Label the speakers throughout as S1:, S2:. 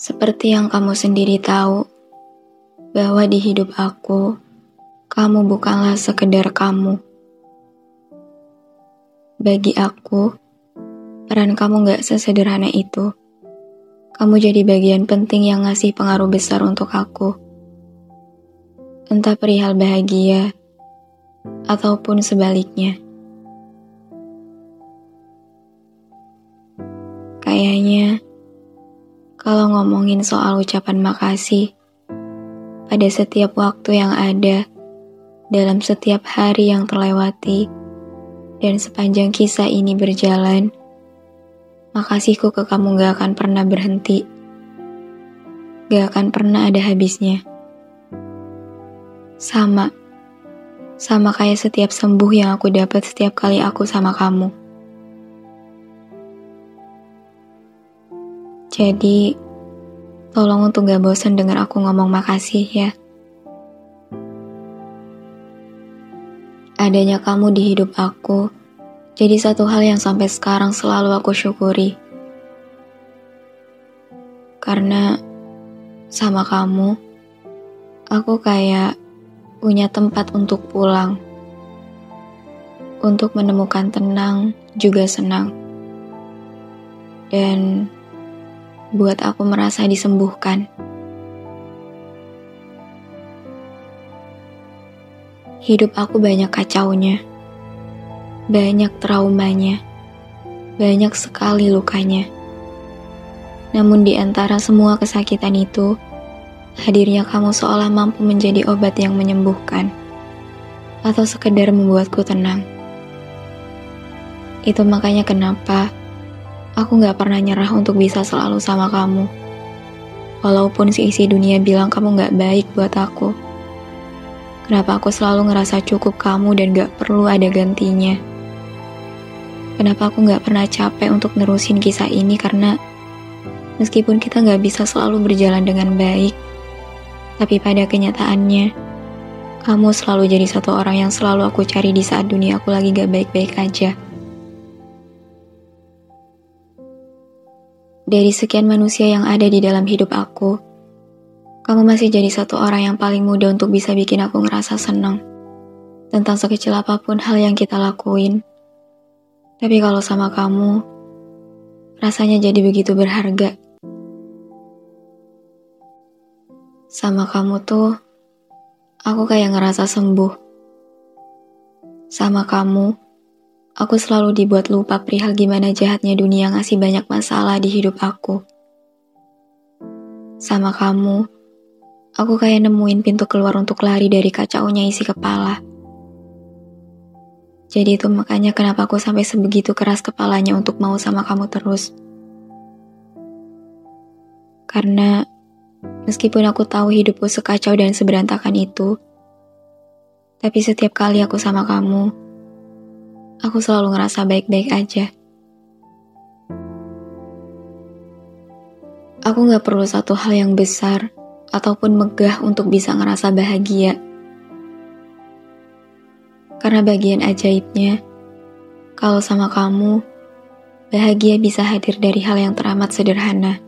S1: Seperti yang kamu sendiri tahu, bahwa di hidup aku, kamu bukanlah sekedar kamu. Bagi aku, peran kamu gak sesederhana itu. Kamu jadi bagian penting yang ngasih pengaruh besar untuk aku. Entah perihal bahagia, ataupun sebaliknya. Kayaknya, kalau ngomongin soal ucapan makasih, pada setiap waktu yang ada, dalam setiap hari yang terlewati, dan sepanjang kisah ini berjalan, makasihku ke kamu gak akan pernah berhenti. Gak akan pernah ada habisnya. Sama. Sama kayak setiap sembuh yang aku dapat setiap kali aku sama kamu. Jadi, tolong untuk gak bosan dengar aku ngomong makasih ya. Adanya kamu di hidup aku jadi satu hal yang sampai sekarang selalu aku syukuri. Karena sama kamu, aku kayak punya tempat untuk pulang. Untuk menemukan tenang juga senang. Dan buat aku merasa disembuhkan. Hidup aku banyak kacaunya, banyak traumanya, banyak sekali lukanya. Namun di antara semua kesakitan itu, hadirnya kamu seolah mampu menjadi obat yang menyembuhkan, atau sekedar membuatku tenang. Itu makanya kenapa aku gak pernah nyerah untuk bisa selalu sama kamu. Walaupun seisi dunia bilang kamu gak baik buat aku. Kenapa aku selalu ngerasa cukup kamu dan gak perlu ada gantinya? Kenapa aku gak pernah capek untuk nerusin kisah ini karena meskipun kita gak bisa selalu berjalan dengan baik, tapi pada kenyataannya, kamu selalu jadi satu orang yang selalu aku cari di saat dunia aku lagi gak baik-baik aja. Dari sekian manusia yang ada di dalam hidup aku, kamu masih jadi satu orang yang paling mudah untuk bisa bikin aku ngerasa senang. Tentang sekecil apa pun hal yang kita lakuin. Tapi kalau sama kamu, rasanya jadi begitu berharga. Sama kamu tuh, aku kayak ngerasa sembuh. Sama kamu, aku selalu dibuat lupa perihal gimana jahatnya dunia ngasih banyak masalah di hidup aku. Sama kamu, Aku kayak nemuin pintu keluar untuk lari dari kacaunya isi kepala. Jadi itu makanya kenapa aku sampai sebegitu keras kepalanya untuk mau sama kamu terus. Karena meskipun aku tahu hidupku sekacau dan seberantakan itu, tapi setiap kali aku sama kamu, aku selalu ngerasa baik-baik aja. Aku gak perlu satu hal yang besar ataupun megah untuk bisa ngerasa bahagia. Karena bagian ajaibnya, kalau sama kamu, bahagia bisa hadir dari hal yang teramat sederhana.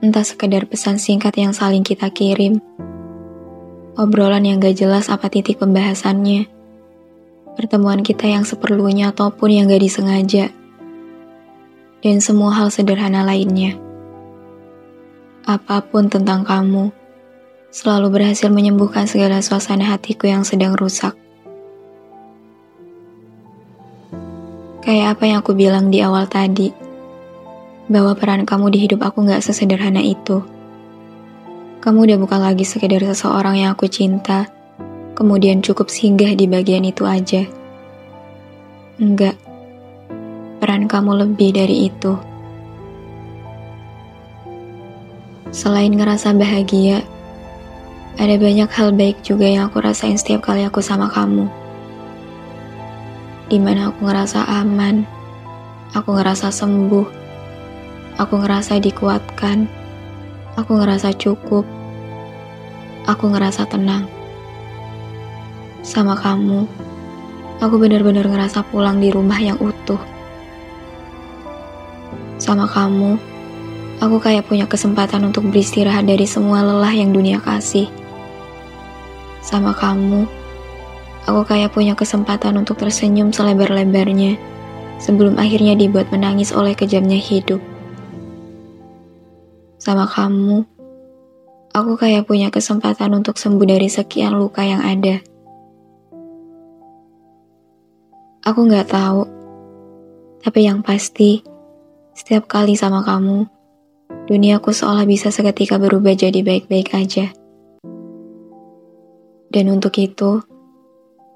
S1: Entah sekedar pesan singkat yang saling kita kirim, obrolan yang gak jelas apa titik pembahasannya, pertemuan kita yang seperlunya ataupun yang gak disengaja, dan semua hal sederhana lainnya apa pun tentang kamu, selalu berhasil menyembuhkan segala suasana hatiku yang sedang rusak. Kayak apa yang aku bilang di awal tadi, bahwa peran kamu di hidup aku gak sesederhana itu. Kamu udah bukan lagi sekedar seseorang yang aku cinta, kemudian cukup singgah di bagian itu aja. Enggak, peran kamu lebih dari itu. Selain ngerasa bahagia, ada banyak hal baik juga yang aku rasain setiap kali aku sama kamu. Di mana aku ngerasa aman, aku ngerasa sembuh, aku ngerasa dikuatkan, aku ngerasa cukup, aku ngerasa tenang. Sama kamu, aku benar-benar ngerasa pulang di rumah yang utuh. Sama kamu, aku kayak punya kesempatan untuk beristirahat dari semua lelah yang dunia kasih. Sama kamu, aku kayak punya kesempatan untuk tersenyum selebar-lebarnya sebelum akhirnya dibuat menangis oleh kejamnya hidup. Sama kamu, aku kayak punya kesempatan untuk sembuh dari sekian luka yang ada. Aku nggak tahu, tapi yang pasti, setiap kali sama kamu, duniaku seolah bisa seketika berubah jadi baik-baik aja. Dan untuk itu,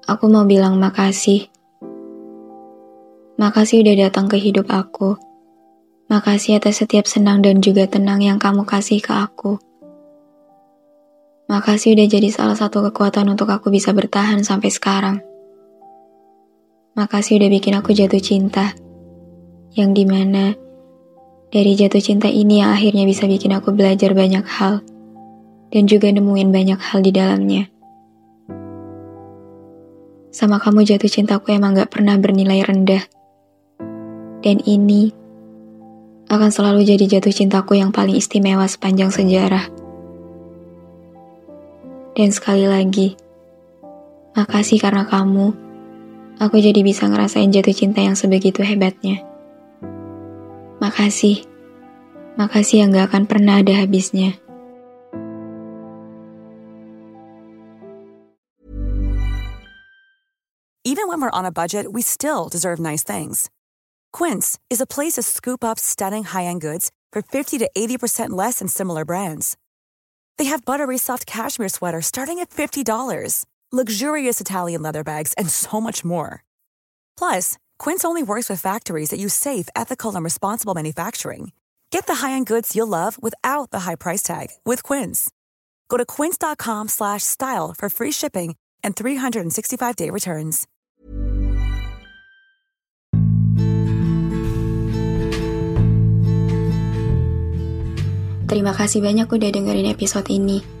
S1: aku mau bilang makasih. Makasih udah datang ke hidup aku. Makasih atas setiap senang dan juga tenang yang kamu kasih ke aku. Makasih udah jadi salah satu kekuatan untuk aku bisa bertahan sampai sekarang. Makasih udah bikin aku jatuh cinta. Yang di mana dari jatuh cinta ini yang akhirnya bisa bikin aku belajar banyak hal. Dan juga nemuin banyak hal di dalamnya. Sama kamu jatuh cintaku emang gak pernah bernilai rendah. Dan ini akan selalu jadi jatuh cintaku yang paling istimewa sepanjang sejarah. Dan sekali lagi, makasih karena kamu aku jadi bisa ngerasain jatuh cinta yang sebegitu hebatnya. Makasih. Makasih yang gak akan pernah ada habisnya.
S2: Even when we're on a budget, we still deserve nice things. Quince is a place to scoop up stunning high-end goods for 50 to 80% less than similar brands. They have buttery soft cashmere sweaters starting at $50 luxurious Italian leather bags, and so much more. Plus, Quince only works with factories that use safe, ethical, and responsible manufacturing. Get the high-end goods you'll love without the high price tag with Quince. Go to quince.com/style for free shipping and 365-day returns.
S1: Terima kasih banyak udah dengerin episode ini.